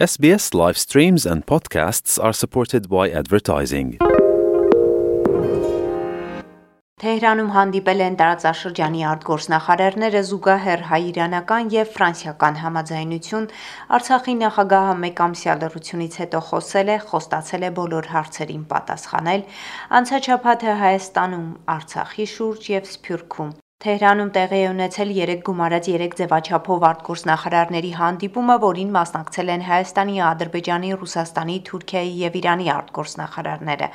SBS live streams and podcasts are supported by advertising. Թեհրանում հանդիպել են տարածաշրջանի արտգործնախարարները զուգահեռ հայ-իրանական եւ ֆրանսիական համաձայնություն Արցախի նախագահը մեկ ամսյա լռությունից հետո խոսել է, խոստացել է բոլոր հարցերին պատասխանել, անցաչափաթը Հայաստանում, Արցախի շուրջ եւ Սփյուռքում Թեհրանում տեղի է ունեցել 3 գումարած 3 ձևաչափով արտգործնախարարների հանդիպումը, որին մասնակցել են Հայաստանի, Ադրբեջանի, Ռուսաստանի, Թուրքիայի եւ Իրանի արտգործնախարարները։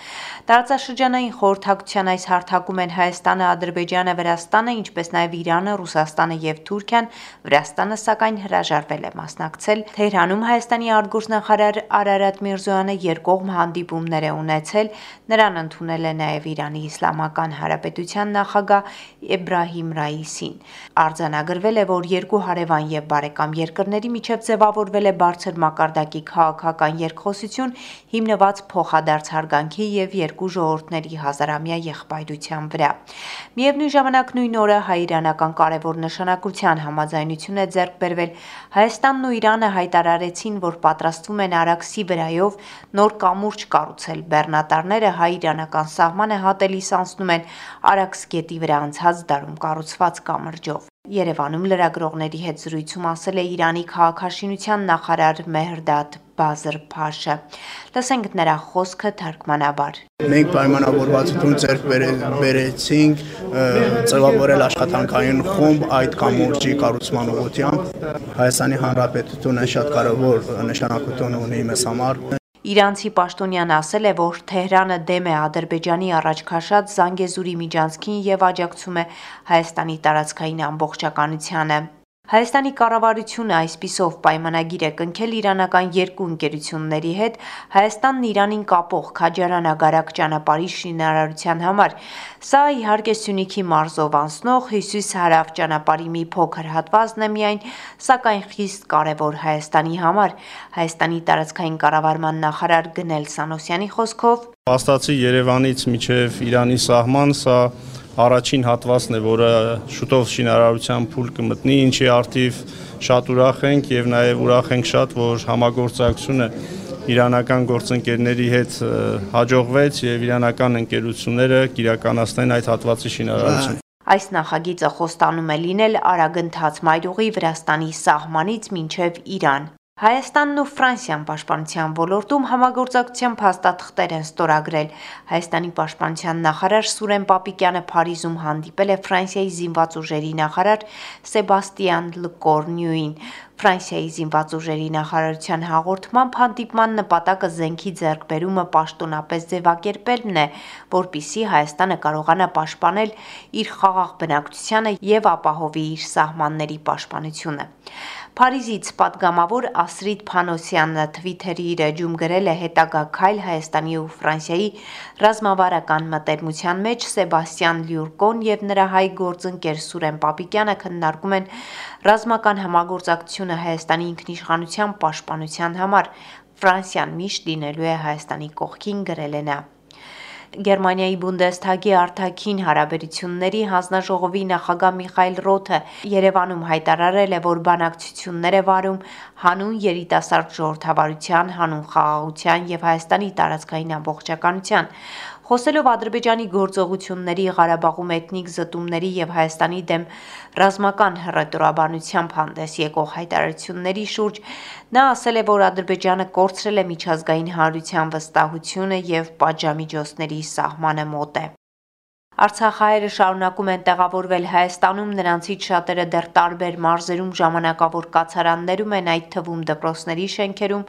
Տարածաշրջանային խորհրդակցության այս հարթակում են Հայաստանը, Ադրբեջանը, Վրաստանը, ինչպես նաեւ Իրանը, Ռուսաստանը եւ Թուրքիան։ Վրաստանը սակայն հրաժարվել է մասնակցել։ Թեհրանում Հայաստանի արտգործնախարար Արարատ Միրզոյանը երկկողմ հանդիպումներ է ունեցել։ Նրան ընդունել է նաեւ Իրանի Իսլամական Հանրապետության նախագահ Էբրահիմ Իբրահիմ Ռայիսին։ Արձանագրվել է, որ երկու հարևան եւ բարեկամ երկրների միջև ձևավորվել է բարձր մակարդակի քաղաքական երկխոսություն հիմնված փոխադարձ հարգանքի եւ երկու ժողովուրդների հազարամյա եղբայրության վրա։ Միևնույն ժամանակ նույն օրը հայ-իրանական կարևոր նշանակության համաձայնություն է ձեռք բերվել Հայաստանն ու Իրանը հայտարարեցին, որ պատրաստվում են Արաքսի վրայով նոր կամուրջ կառուցել։ Բեռնատարները հայ-իրանական սահմանը հատելիս անցնում են Արաքս գետի վրա անցած դարում կառուցված կամրջով։ Երևանում լրագրողների հետ զրույցում ասել է Իրանի քաղաքաշինության նախարար Մեհրդադ Բազր Փաշը։ Լսենք նրա խոսքը թարգմանաբար։ Մենք պայմանավորվածություն ձեռք բերեցինք ծրվավորել աշխատանքային խումբ այդ կամուրջի կառուցման ուղղությամբ։ Հայաստանի Հանրապետությունը շատ կարևոր նշանակություն ունի մեզ համար։ Իրանցի պաշտոնյան ասել է, որ Թեհրանը դեմ է Ադրբեջանի առաջքաշած Զանգեզուրի միջանցքին եւ աջակցում է Հայաստանի տարածքային ամբողջականությանը։ Հայաստանի կառավարությունը այսպիսով պայմանագիր է կնքել իրանական երկու ընկերությունների հետ Հայաստանն Իրանին կապող Քաջարան-Ագարակ ճանապարհի շինարարության համար։ Սա իհարկե Սյունիքի մարզով անցնող հյուսիս-հարավ ճանապարհի մի փոքր հատվածն է միայն, սակայն խիստ կարևոր Հայաստանի համար։ Հայաստանի տարածքային կառավարման նախարար Գնել Սանոսյանի խոսքով. Հաստացի Երևանից միջև Իրանի սահման սա առաջին հատվածն է, որը շուտով շինարարության փուլ կմտնի, ինչի արդիվ շատ ուրախ ենք եւ նաեւ ուրախ ենք շատ, որ համագործակցությունը իրանական գործընկերների հետ հաջողվեց եւ իրանական ընկերությունները կիրականացնեն այդ հատվածի շինարարությունը։ Այս նախագիծը խոստանում է լինել արագընթաց մայրուղի Վրաստանի սահմանից մինչև Իրան։ Հայաստանն ու Ֆրանսիան պաշտպանության ոլորտում համագործակցության փաստաթղթեր են ստորագրել։ Հայաստանի պաշտպանության նախարար Սուրեն Պապիկյանը Փարիզում հանդիպել է Ֆրանսիայի զինված ուժերի նախարար Սեբաստիան Լկորնյուին։ Ֆրանսիայի զինված ուժերի նախարարության հաղորդմամբ հանդիպման նպատակը զենքի ձեռքբերումը պաշտոնապես ձևակերպելն է, որpիսի Հայաստանը կարողանա պաշտպանել իր խաղաղ բնակչությանը եւ ապահովի իր սահմանների պաշտպանությունը։ Փարիզից պատգամավոր Ասրիդ Փանոսյանը Twitter-ի իր էջում գրել է հետագա քայլ Հայաստանի ու Ֆրանսիայի ռազմավարական մտերմության մեջ Սեբաստիան Լյուրկոն եւ նրա հայ գործընկեր Սուրեն Պապիկյանը քննարկում են ռազմական համագործակցությունը Հայաստանի ինքնիշխանության պաշտպանության համար Ֆրանսիան միշտ դինելու է Հայաստանի կողքին գրել է նա Գերմանիայի Բունդեսթագի արտաքին հարաբերությունների հանձնաժողովի նախագահ Միխայել Ռոթը Երևանում հայտարարել է, որ բանակցություններ է վարում հանուն երիտասարդ ժողովրդավարության, հանուն խաղաղության եւ Հայաստանի տարածքային ամբողջականության Խոսելով Ադրբեջանի գործողությունների Ղարաբաղում էթնիկ զտումների եւ Հայաստանի դեմ ռազմական հռետորաբանությամբ հանդես եկող հայտարարությունների շուրջ նա ասել է, որ Ադրբեջանը կորցրել է միջազգային հանրության վստահությունը եւ պատժամիջոցների սահմանը մոտ է։ Արցախահայերը շարունակում են տեղավորվել Հայաստանում, նրանցից շատերը դեռ տարբեր մարզերում ժամանակավոր կացարաններում են, այդ թվում դպրոցների շենքերում։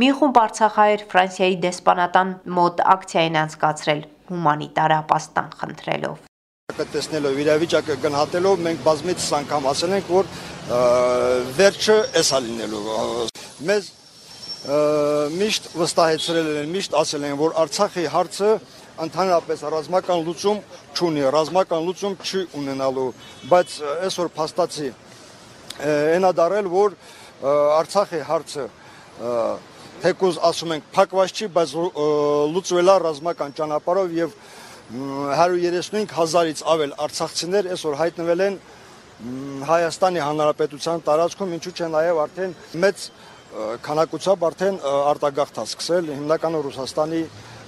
Մի խումբ արցախահայեր Ֆրանսիայի դեսպանատան մոտ ակցիա են անցկացրել հումանիտար ապաստան խնդրելով։ Տեսնելով իրավիճակը գնահատելով մենք բազմից անգամ ասել ենք, որ վերջը էսա լինելու։ Մեզ միշտ վստահեցրել են, միշտ ասել են, որ Արցախի հարցը ընդհանրապես ռազմական լուծում չունի, ռազմական լուծում չի ունենալու, բայց այսօր փաստացի այնա դարել, որ Արցախի հարցը թեկուզ ասում ենք փակված չի, բայց լուծվել է ռազմական ճանապարհով եւ 135 հազարից ավել արցախցիներ այսօր հայտնվել են Հայաստանի Հանրապետության տարածքում, ինչու՞ չէ նաև արդեն մեծ քանակությամբ արդեն արտագաղթ է սկսել հիմնականը Ռուսաստանի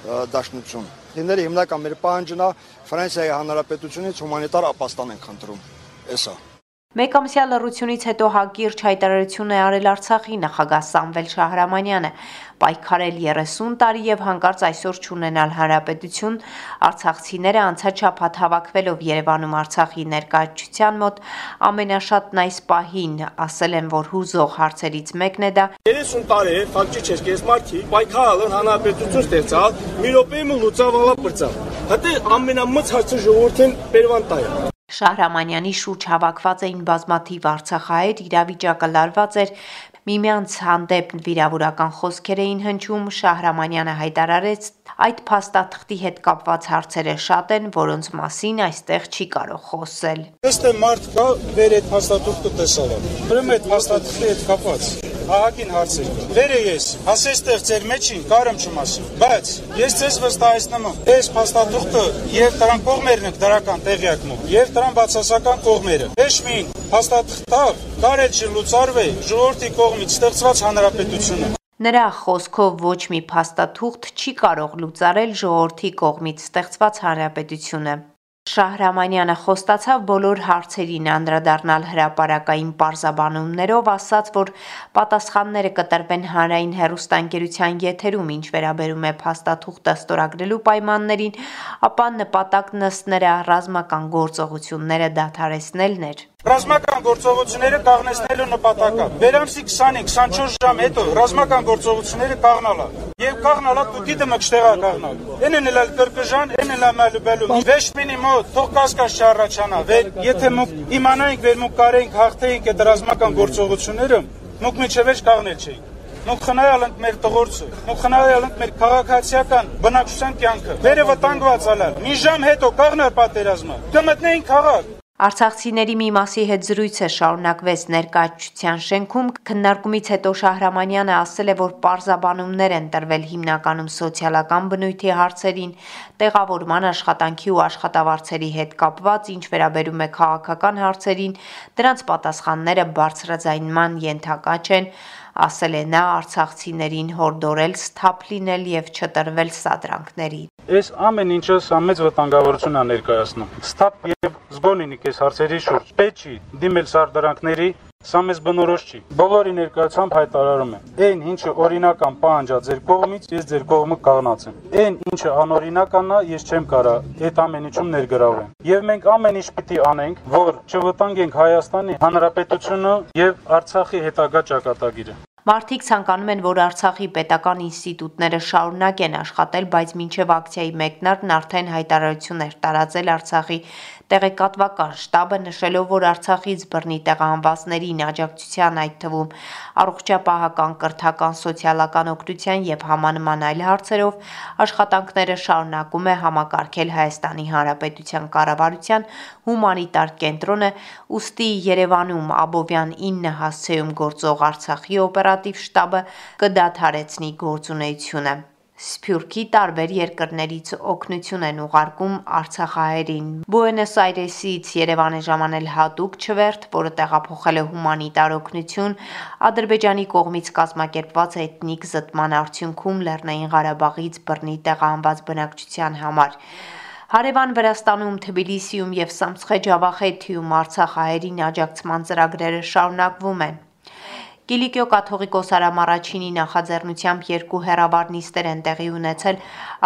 Դաշնություն։ Դիները հիմնական մեր պահանջն է Ֆրանսիայի Հանրապետությունից հումանիտար ապաստան են խնդրում։ Էսա։ Մեկամսյա լռությունից հետո հակիրճ հայտարարություն է արել Արցախի նախագահ Սամվել Շահրամանյանը, պայքարել 30 տարի եւ հանկարծ այսօր ճանենալ հանրապետություն արցախցիները անցած շաբաթ հավաքվելով Երևանում Արցախի ներկայացության մոտ ամենաշատն այս պահին ասել են, որ հուզող հարցերից մեկն է դա 30 տարի է ֆակտի չէ կես մարտի պայքարել հանրապետություն ստեղծալ մի րոպեում լուծավալա բրծավ հետո ամենամծ հարցը ժողովրդին բերվան տայ Շահրամանյանի շուրջ հավաքված էին բազմաթիվ արցախահայեր, իրավիճակը լարված էր, միմյանց հանդեպ վիրավորական խոսքեր էին հնչում, Շահրամանյանը հայտարարեց, այդ փաստաթղթի հետ կապված հարցերը շատ են, որոնց մասին այստեղ չի կարող խոսել։ Ըստ է մարդ կա վեր այդ փաստաթուղթը տեսավ։ Ուրեմն այդ փաստաթղթի հետ կապված ահագին հարցեր կա։ Վերը ես, հասեստեղ ձեր մեջին կարեմ չմասի, բայց ես ձեզ վստահեցնում եմ, այս փաստաթուղթը եւ դրան կողմերն են դրական տեղյակում, եւ դրան բացասական կողմերը։ Հեշմին փաստաթղթով կարել չլուծարվի ժողովրդի կողմից ստեղծված հանրապետությունը։ Նրա խոսքով ոչ մի փաստաթուղթ չի կարող լուծարել ժողովրդի կողմից ստեղծված հանրապետությունը։ Շահրամանյանը խոստացավ բոլոր հարցերին անդրադառնալ հրապարակային պարզաբանումներով, ասաց, որ պատասխանները կտրվեն հանրային հեռուստաընկերության եթերում, ինչ վերաբերում է փաստաթուղթը ստորագրելու պայմաններին, ապա նպատակն ըստ նրա ռազմական գործողությունները դադարեցնելն էր։ Ռազմական գործողությունները կաղնեցնելու նպատակա։ Վերամսի 20-24 ժամ հետո ռազմական գործողությունները կաղնալա։ Եվ կաղնալա դուքի դմը կշտեղա կաղնալ։ Էնն էլ կրկժան, էնն էլ մալուբելու։ Վեշպինի մոտ թող կասկած չառաջանա։ եթե մուկ իմանայինք, վեր մուկ կարեինք հաղթեինք այդ ռազմական գործողությունները, մուկ միջևեջ կաղնել չէինք մենք խնայալ ենք մեր տղորցը, մենք խնայալ ենք մեր քաղաքացիական բնակչության կյանքը։ Վերը վտանգված ալալ։ Մի ժամ հետո կաղներ պատերազմը։ Կմտնեին քաղաք։ Արցախցիների մի մասի հետ զրույցը շարունակվեց ներկայացության շենքում։ Քննարկումից հետո Շահրամանյանը ասել է, որ պարզաբանումներ են տրվել հիմնականում սոցիալական բնույթի հարցերին, տեղավորման աշխատանքի ու աշխատավարձերի հետ կապված, ինչ վերաբերում է քաղաքական հարցերին, դրանց պատասխանները բարձրաձայնման ենթակա չեն ասել է նա արցախցիներին հորդորել սթափ լինել եւ չտրվել սադրանքների։ Այս ամեն ինչը սա մեծ վտանգավորություն է ներկայացնում։ Սթափ եւ զգոն լինի քեզ հարցերի շուրջ։ Պետք չի դիմել սարդրանքների, Սա մեզ բնորոշ չի։ Բոլորի ներկայությամբ հայտարարում եմ. Այն ինչը օրինական պահանջա ձեր կողմից, ես ձեր կողմը կաղնած եմ։ Այն ինչը անօրինական է, ես չեմ կարա այդ ամեն ինչում ներգրավեմ։ Եվ մենք ամեն ինչ պիտի անենք, որ չվտանգենք Հայաստանի Հանրապետությունը եւ Արցախի հետագա ճակատագիրը։ Մարդիկ ցանկանում են, որ Արցախի պետական ինստիտուտները շարունակեն աշխատել, բայց մինչև ակցիայի մեկնարկն արդեն հայտարարություն էր տարածել Արցախի տեղեկատվական շտաբը, նշելով, որ Արցախից բռնի տեղահանվածներին աջակցության այդ թվում առողջապահական, կրթական, սոցիալական օգնության եւ համանման այլ հարցերով աշխատանքները շարունակում է համակարգել Հայաստանի Հանրապետության կառավարության հումանիտար կենտրոնը, ուստի Երևանում Աբովյան 9 հասցեում գործող Արցախի օպերա օպերատիվ շտաբը կդադարեցնի գործունեությունը։ Սփյուռքի տարբեր երկրներից օգնություն են ուղարկում Արցախահայերին։ Բուենոս Այրեսից Երևան է ժամանել հատուկ չվերթ, որը տեղափոխել է հումանիտար օգնություն Ադրբեջանի կողմից կազմակերպված էթնիկ զտման արդյունքում Լեռնային Ղարաբաղից բռնի տեղահանված բնակչության համար։ Հարևան Վրաստանում, Թբիլիսիում եւ Սամցխե-Ջավախեթիում Արցախահայերին աջակցման ծրագրերը շարունակվում են։ Կիլիկիո կաթողիկոս Արամ առաջինի նախաձեռնությամբ երկու հերավար նիստեր են տեղի ունեցել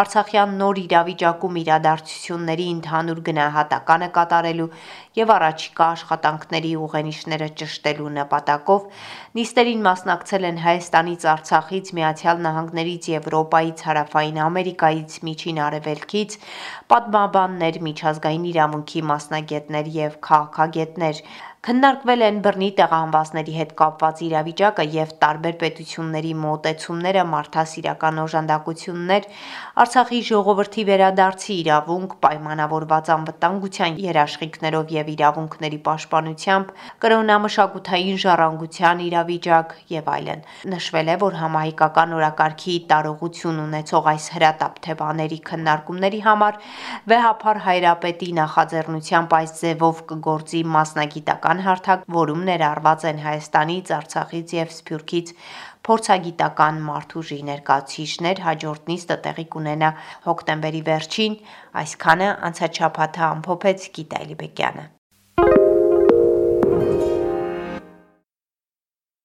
Արցախյան նոր իրավիճակում իրադարձությունների ընդհանուր գնահատականը կատարելու եւ առաջիկա աշխատանքների ուղենիշները ճշտելու նպատակով նիստերին մասնակցել են Հայաստանից, Արցախից, Միացյալ Նահանգներից, Եվրոպայից, Հարավային Ամերիկայից, Միջին Արևելքից, պատմաբաններ, միջազգային իրավունքի մասնագետներ եւ քաղաքագետներ Քննարկվել են բռնի տեղահանվածների հետ կապված իրավիճակը եւ տարբեր պետությունների մոտեցումները, մարդասիրական օժանդակություններ, Արցախի ժողովրդի վերադարձի իրավունք, պայմանավորված անվտանգության երաշխիքներով եւ իրավունքների պաշտպանությամբ, կրոնամշակութային ժառանգության իրավիճակ եւ այլն։ Նշվել է, որ համահայկական օրակարգի տարողություն ունեցող այս հրատապ թեմաների քննարկումների համար վեհապար հայրապետի նախաձեռնությամբ այս ձևով կգործի մասնագիտական անհարթակ, որում ներառված են Հայաստանից, Արցախից եւ Սփյուռքից փորձագիտական մարդուժի ներկայացուցիչներ հաջորդ նիստը տեղի կունենա հոկտեմբերի վերջին, այսքանը անցաչափաթա ամփոփեց Գիտալի Բեկյանը։